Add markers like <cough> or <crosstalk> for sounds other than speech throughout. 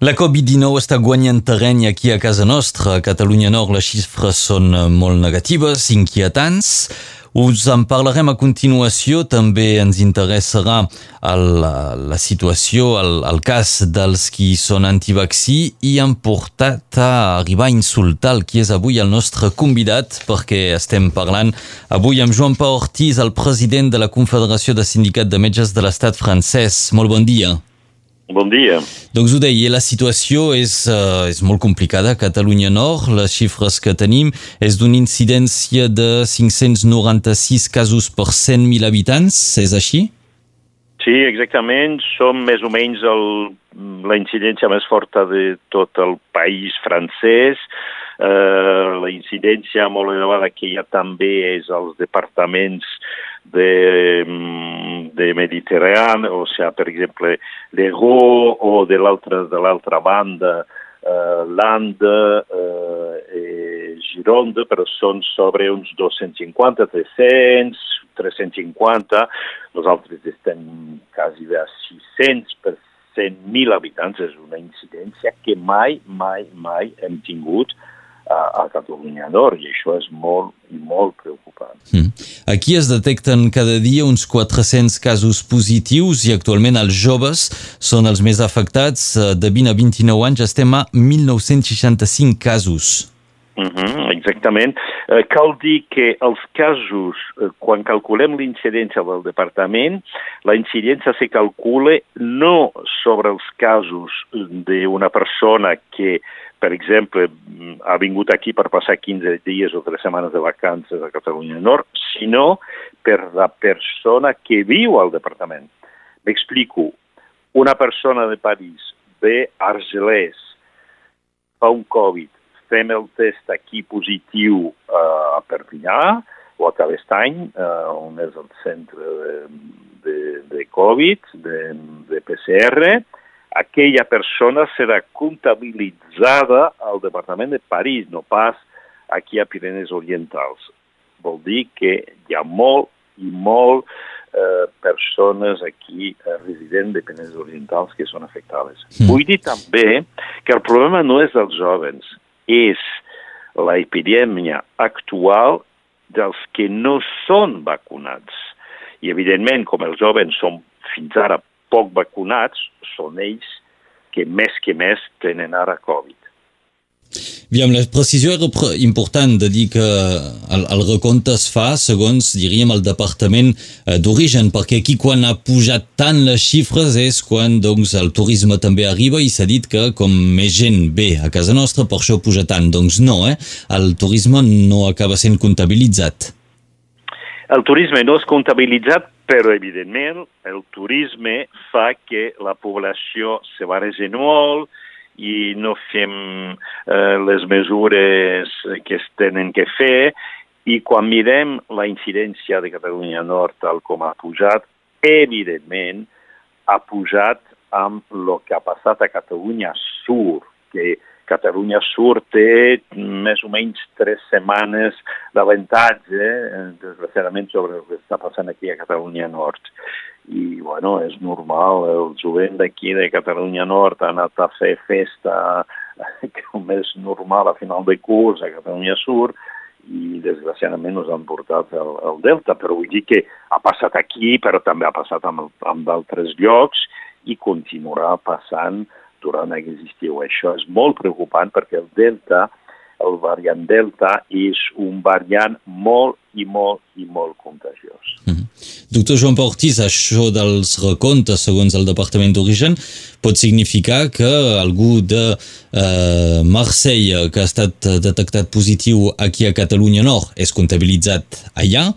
La Covid-19 està guanyant terreny aquí a casa nostra. A Catalunya Nord les xifres són molt negatives, inquietants. Us en parlarem a continuació. També ens interessarà el, la situació, el, el cas dels qui són antivaccí i han portat a arribar a insultar el qui és avui el nostre convidat perquè estem parlant avui amb Joan Pau Ortiz, el president de la Confederació de Sindicat de Metges de l'Estat francès. Molt bon dia. Bon dia. Doncs ho deia, la situació és, uh, és molt complicada a Catalunya Nord. Les xifres que tenim és d'una incidència de 596 casos per 100.000 habitants, és així? Sí, exactament. Som més o menys el, la incidència més forta de tot el país francès. Uh, la incidència molt elevada que hi ha també és als departaments de, mm, de Mediterrani, o sigui, per exemple, l'Ego o de l'altra de l'altra banda, eh, l'Anda eh, i Gironda, però són sobre uns 250, 300, 350. Nosaltres estem quasi a 600 per 100.000 habitants. És una incidència que mai, mai, mai hem tingut a, a Catalunya Nord i això és molt i molt preocupant. Mm. Aquí es detecten cada dia uns 400 casos positius i actualment els joves són els més afectats. De 20 a 29 anys estem a 1.965 casos. Mhm, -huh, exactament. Eh, cal dir que els casos, eh, quan calculem l'incidència del departament, la incidència se calcula no sobre els casos d'una persona que per exemple, ha vingut aquí per passar 15 dies o 3 setmanes de vacances a Catalunya Nord, sinó per la persona que viu al departament. M'explico. Una persona de París ve a Argelès, fa un Covid, fem el test aquí positiu uh, a Perpinyà o a Calestany, uh, on és el centre de, de, de Covid, de, de PCR, aquella persona serà comptabilitzada al Departament de París, no pas aquí a Pirenes Orientals. Vol dir que hi ha molt i molt eh, persones aquí eh, residents de Pirenes Orientals que són afectades. Mm. Vull dir també que el problema no és dels jovens, és l'epidèmia actual dels que no són vacunats. I, evidentment, com els jovens són fins ara poc vacunats són ells que més que més tenen ara Covid. Aviam, la precisió era important de dir que el, el recompte es fa segons, diríem, el departament eh, d'origen, perquè aquí quan ha pujat tant les xifres és quan doncs, el turisme també arriba i s'ha dit que com més gent ve a casa nostra, per això puja tant. Doncs no, eh? el turisme no acaba sent comptabilitzat. El turisme no és comptabilitzat, però evidentment el turisme fa que la població se barregi molt i no fem eh, les mesures que es tenen que fer. I quan mirem la incidència de Catalunya Nord tal com ha pujat, evidentment ha pujat amb el que ha passat a Catalunya Sur, que Catalunya Sur té més o menys tres setmanes d'avantatge, eh, desgraciadament, sobre el que està passant aquí a Catalunya Nord. I, bueno, és normal, el jovent d'aquí de Catalunya Nord ha anat a fer festa <laughs> com és normal a final de curs a Catalunya Sur i desgraciadament us han portat el, el Delta, però vull dir que ha passat aquí, però també ha passat amb, amb d'altres llocs i continuarà passant durant aquest estiu. Això és molt preocupant perquè el Delta, el variant Delta, és un variant molt i molt i molt contagiós. Mm -hmm. Doctor Joan Pau això dels recomptes segons el Departament d'Origen pot significar que algú de eh, Marseille que ha estat detectat positiu aquí a Catalunya Nord és comptabilitzat allà,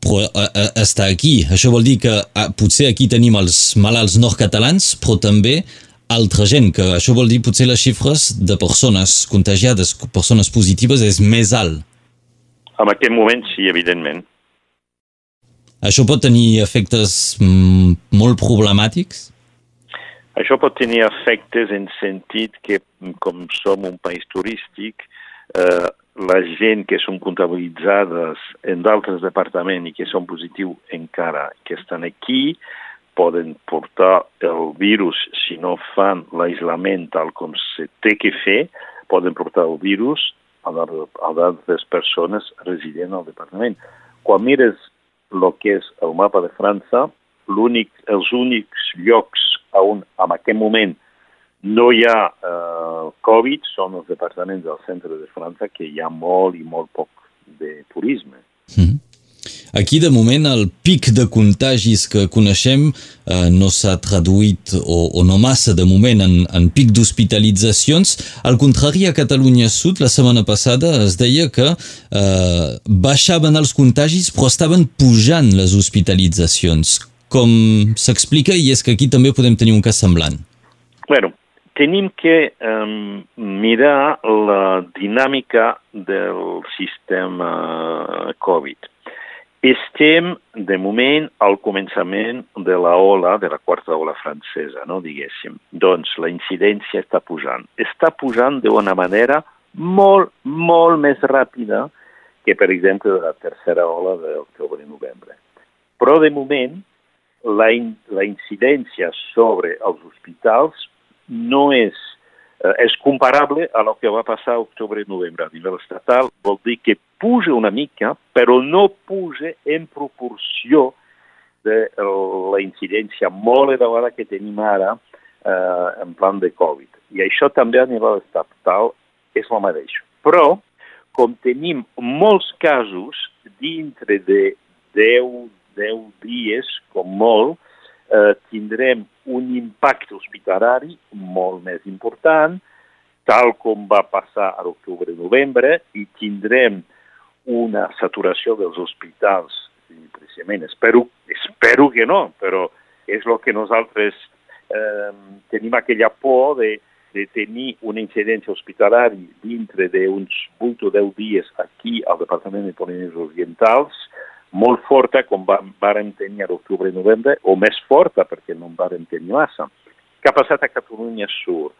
però eh, eh està aquí. Això vol dir que eh, potser aquí tenim els malalts nord-catalans, però també altra gent, que això vol dir potser les xifres de persones contagiades, persones positives, és més alt. En aquest moment sí, evidentment. Això pot tenir efectes mm, molt problemàtics? Això pot tenir efectes en sentit que, com som un país turístic, eh, la gent que són comptabilitzades en d'altres departaments i que són positius encara que estan aquí, poden portar el virus si no fan l'aïllament tal com se té que fer, poden portar el virus a d'altres persones residents al departament. Quan mires el que és el mapa de França, l'únic, els únics llocs on en aquest moment no hi ha eh, Covid són els departaments del centre de França que hi ha molt i molt poc de turisme. Mm -hmm. Aquí, de moment, el pic de contagis que coneixem eh, no s'ha traduït, o, o no massa de moment, en, en pic d'hospitalitzacions. Al contrari, a Catalunya Sud, la setmana passada es deia que eh, baixaven els contagis però estaven pujant les hospitalitzacions. Com s'explica? I és que aquí també podem tenir un cas semblant. Bueno, tenim que um, mirar la dinàmica del sistema Covid estem, de moment, al començament de la ola, de la quarta ola francesa, no, diguéssim. Doncs la incidència està pujant. Està pujant d'una manera molt, molt més ràpida que, per exemple, de la tercera ola d'octubre i novembre. Però, de moment, la, in, la incidència sobre els hospitals no és és comparable a lo que va passar a octubre i novembre a nivell estatal, vol dir que puja una mica, però no puja en proporció de la incidència molt elevada que tenim ara eh, en plan de Covid. I això també a nivell estatal és el mateix. Però, com tenim molts casos dintre de 10, 10 dies, com molt, eh, tindrem un impacte hospitalari molt més important, tal com va passar a l'octubre i tindrem una saturació dels hospitals, precisament, espero, espero que no, però és el que nosaltres eh, tenim aquella por de, de tenir una incidència hospitalari dintre d'uns 8 o 10 dies aquí al Departament de Polínies Orientals, molt forta com va, vàrem tenir a l'octubre i novembre, o més forta perquè no en vàrem tenir massa. Què ha passat a Catalunya Sur?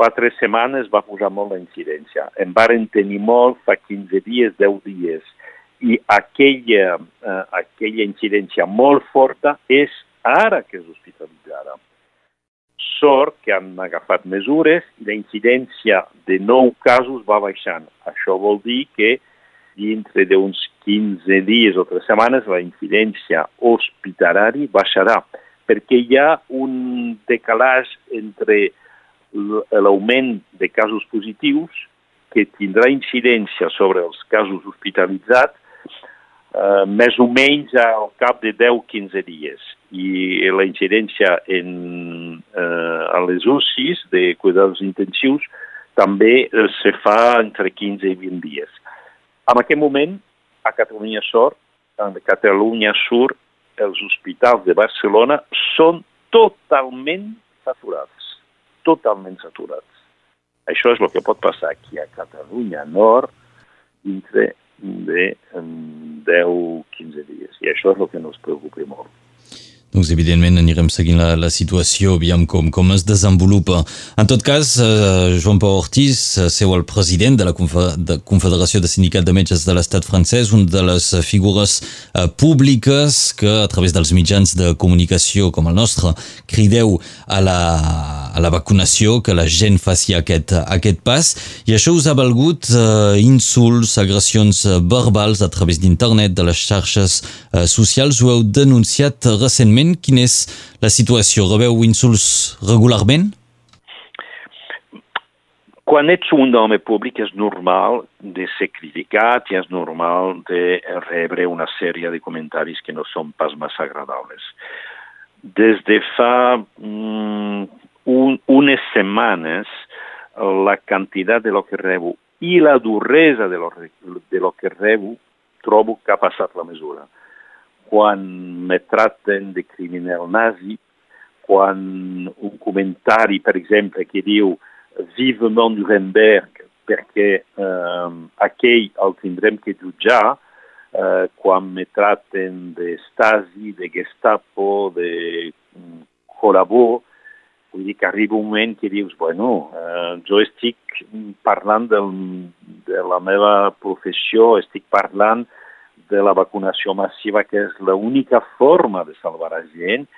Fa tres setmanes va posar molt la incidència. En varen tenir molt fa 15 dies, 10 dies. I aquella, eh, aquella incidència molt forta és ara que és hospitalitzada. Sort que han agafat mesures i la incidència de nou casos va baixant. Això vol dir que dintre d'uns 15 dies o 3 setmanes la incidència hospitalari baixarà, perquè hi ha un decalatge entre l'augment de casos positius que tindrà incidència sobre els casos hospitalitzats eh, més o menys al cap de 10-15 dies. I la incidència en, eh, a les UCIs de cuidats intensius també eh, se fa entre 15 i 20 dies. En aquest moment, a Catalunya Sur, en Catalunya Sur, els hospitals de Barcelona són totalment saturats, totalment saturats. Això és el que pot passar aquí a Catalunya Nord dintre de 10-15 dies. I això és el que ens preocupa molt. Doncs, evidentment, anirem seguint la, la situació, aviam com, com es desenvolupa. En tot cas, eh, Joan Pau Ortiz, eh, seu el president de la Confederació de Sindicat de Metges de l'Estat francès, una de les figures eh, públiques que, a través dels mitjans de comunicació com el nostre, crideu a la, a la vacunació, que la gent faci aquest, aquest pas, i això us ha valgut eh, insults, agressions verbals a través d'internet, de les xarxes eh, socials, ho heu denunciat recentment? Quina és la situació? Rebeu insults regularment? Quan ets un home públic és normal de ser criticat i és normal de rebre una sèrie de comentaris que no són pas massa agradables. Des de fa mm, un, unes setmanes, la quantitat de lo que rebo i la duresa de lo, de lo que rebo trobo que ha passat la mesura. Quan me traten de criminal nazi, quan un comentari, per exemple, que diu vivement Nuremberg perquè eh, aquell el tindrem que jutjar, eh, quan me traten de Stasi, de Gestapo, de Colabó, vull dir que arriba un moment que dius, bueno, eh, jo estic parlant del, de la meva professió, estic parlant de la vacunació massiva, que és l'única forma de salvar la gent,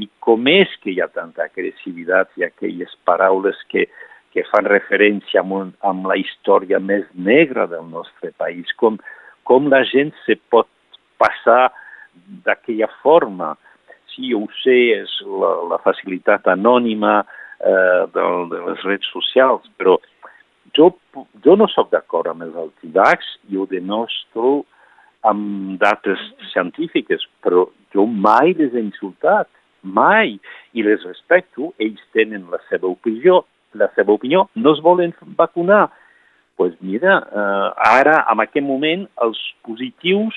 i com és que hi ha tanta agressivitat i aquelles paraules que, que fan referència amb, un, amb la història més negra del nostre país, com, com la gent se pot passar d'aquella forma. Sí, ho sé, és la, la facilitat anònima eh, de, de les redes socials, però jo, jo no sóc d'acord amb els altivacs i ho demostro amb dates científiques, però jo mai les he insultat mai, i les respecto, ells tenen la seva opinió, la seva opinió, no es volen vacunar. Doncs pues mira, eh, ara, en aquest moment, els positius,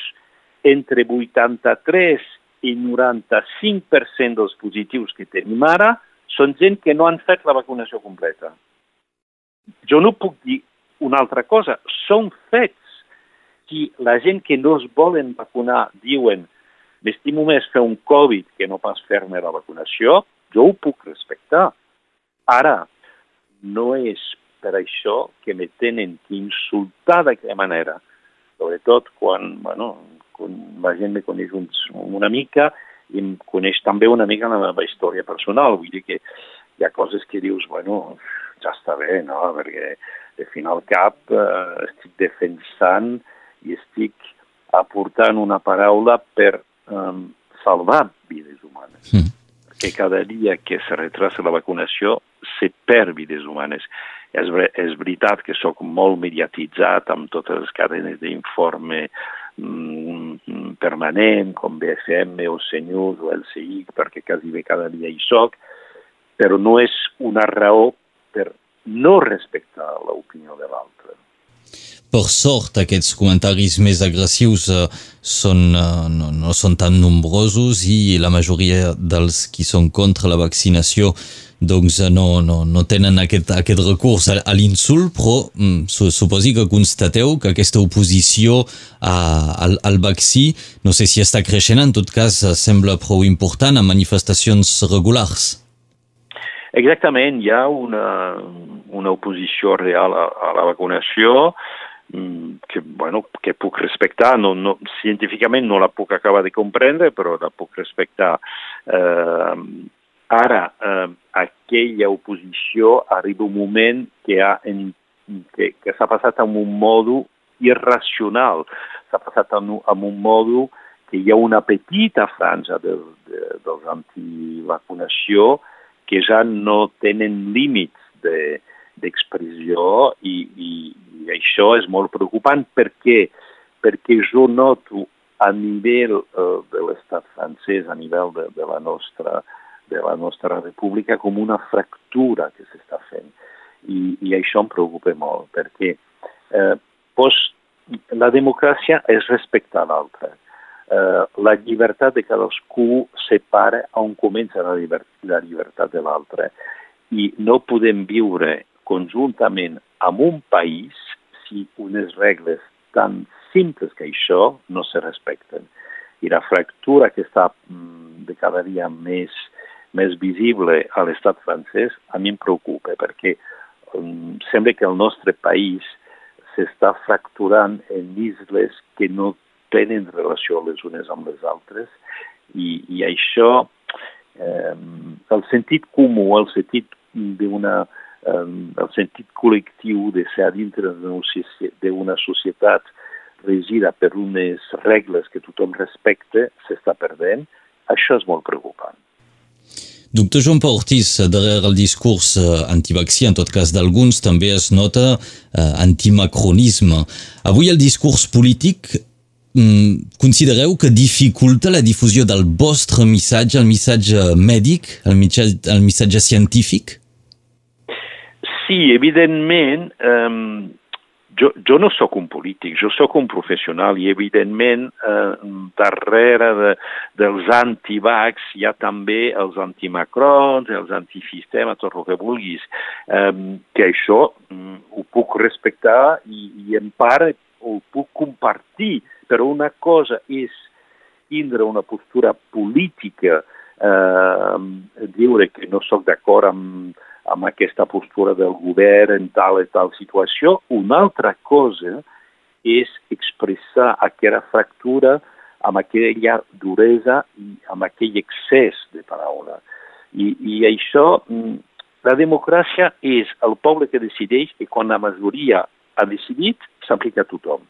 entre 83 i 95% dels positius que tenim ara són gent que no han fet la vacunació completa. Jo no puc dir una altra cosa, són fets. Si la gent que no es volen vacunar diuen m'estimo més fer un Covid que no pas fer-me la vacunació, jo ho puc respectar. Ara, no és per això que me tenen que insultar d'aquella manera, sobretot quan, bueno, la gent me coneix un, una mica i em coneix també una mica la meva història personal. Vull dir que hi ha coses que dius, bueno, ja està bé, no? Perquè de fin al cap eh, estic defensant i estic aportant una paraula per um, salvar vides humanes. Mm. Perquè cada dia que se retrasa la vacunació se perd vides humanes. És, és veritat que sóc molt mediatitzat amb totes les cadenes d'informe mm, permanent, com BFM o CNews o LCI, perquè quasi bé cada dia hi soc, però no és una raó per no respectar l'opinió de l'altre per sort aquests comentaris més agressius uh, són, uh, no, no són tan nombrosos i la majoria dels qui són contra la vaccinació doncs uh, no, no, no tenen aquest, aquest recurs a, a l'insult, però mm, suposi que constateu que aquesta oposició a, al, al vaccí, no sé si està creixent, en tot cas sembla prou important a manifestacions regulars. Exactament, hi ha una, una oposició real a, a la vacunació, que, bueno, que puc respectar, no, no, científicament no la puc acabar de comprendre, però la puc respectar. Eh, ara, eh, aquella oposició arriba un moment que, ha en, que, que s'ha passat amb un modo irracional, s'ha passat amb, amb un modo que hi ha una petita franja de, de, dels antivacunació que ja no tenen límits d'expressió de, i, i, i això és molt preocupant perquè, perquè jo noto a nivell uh, de l'estat francès, a nivell de, de, la nostra, de la nostra república, com una fractura que s'està fent. I, I això em preocupa molt, perquè eh, pues, la democràcia és respectar l'altre. Eh, la llibertat de cadascú separa on comença la, lliber la llibertat de l'altre. I no podem viure conjuntament amb un país si unes regles tan simples que això no se respecten. I la fractura que està mm, de cada dia més, més visible a l'estat francès a mi em preocupa perquè um, sembla que el nostre país s'està fracturant en isles que no tenen relació les unes amb les altres i, i això, eh, el sentit comú, el sentit d'una el sentit col·lectiu de ser dintre d'una societat regida per unes regles que tothom respecta s'està perdent, això és molt preocupant. Doctor Joan Pau Ortiz, darrere el discurs eh, antivaccí, en tot cas d'alguns, també es nota eh, antimacronisme. Avui el discurs polític mm, considereu que dificulta la difusió del vostre missatge, el missatge mèdic, el missatge, el missatge científic? Sí, evidentment, um, jo, jo no sóc un polític, jo sóc un professional i evidentment eh, darrere de, dels antivacs hi ha també els antimacrons, els antisistema, tot el que vulguis, eh, que això um, ho puc respectar i, i en part ho puc compartir, però una cosa és tindre una postura política, eh, dire que no sóc d'acord amb amb aquesta postura del govern en tal i tal situació. Una altra cosa és expressar aquella fractura amb aquella duresa i amb aquell excés de paraula. I, i això, mm, la democràcia és el poble que decideix i quan la majoria ha decidit, s'aplica a tothom.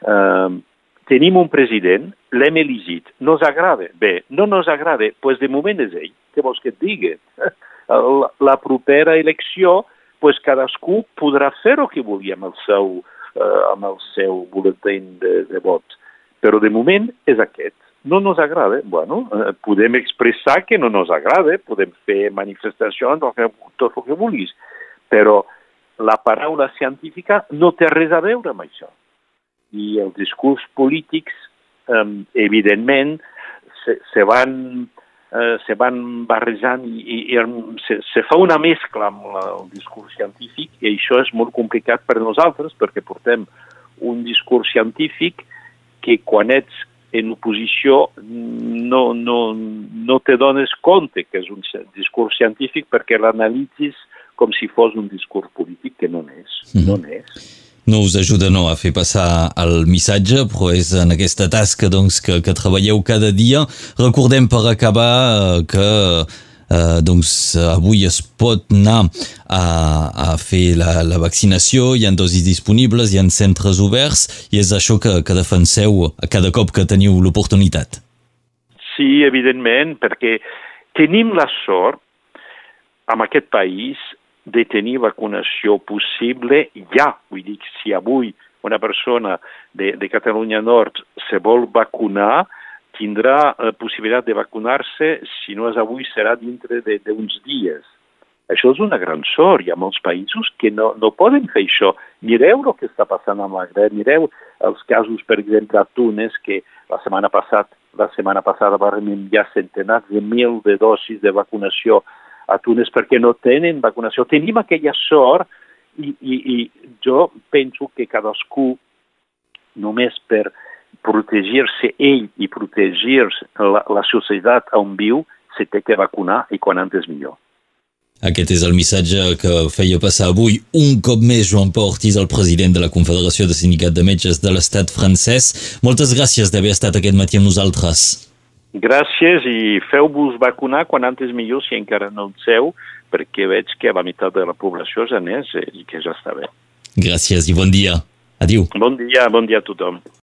Uh, tenim un president, l'hem elegit, no ens agrada? Bé, no ens agrada, doncs pues de moment és ell. Què vols que et digui? <laughs> La, propera elecció, pues cadascú podrà fer el que vulgui amb el seu, uh, amb el seu butlletí de, de vot. Però de moment és aquest. No ens agrada, bueno, eh, podem expressar que no ens agrada, podem fer manifestacions, tot el que vulguis, però la paraula científica no té res a veure amb això i els discurs polítics, eh, evidentment, se, se, van, eh, se van barrejant i, i, i se, se fa una mescla amb la, el discurs científic i això és molt complicat per nosaltres perquè portem un discurs científic que quan ets en oposició no, no, no te dones compte que és un discurs científic perquè l'analitzis com si fos un discurs polític que no n'és. Mm. No n'és no us ajuda no, a fer passar el missatge, però és en aquesta tasca doncs, que, que treballeu cada dia. Recordem per acabar eh, que eh, doncs, avui es pot anar a, a fer la, la vaccinació, hi ha dosis disponibles, hi ha centres oberts, i és això que, que defenseu cada cop que teniu l'oportunitat. Sí, evidentment, perquè tenim la sort en aquest país de tenir vacunació possible ja. Vull dir, si avui una persona de, de Catalunya Nord se vol vacunar, tindrà eh, possibilitat de vacunar-se, si no és avui, serà dintre d'uns dies. Això és una gran sort. Hi ha molts països que no, no poden fer això. Mireu el que està passant a Magreb, mireu els casos, per exemple, a Tunes, que la setmana passada, la setmana passada vam enviar centenars de mil de dosis de vacunació a Tunes perquè no tenen vacunació. Tenim aquella sort i, i, i jo penso que cadascú, només per protegir-se ell i protegir la, la societat on viu, se té que vacunar i quan antes millor. Aquest és el missatge que feia passar avui un cop més Joan Pau Ortiz, el president de la Confederació de Sindicat de Metges de l'Estat francès. Moltes gràcies d'haver estat aquest matí amb nosaltres. Gràcies i feu-vos vacunar quan antes millor si encara no el seu, perquè veig que la meitat de la població ja n'és i que ja està bé. Gràcies i bon dia. Adiu. Bon dia, bon dia a tothom.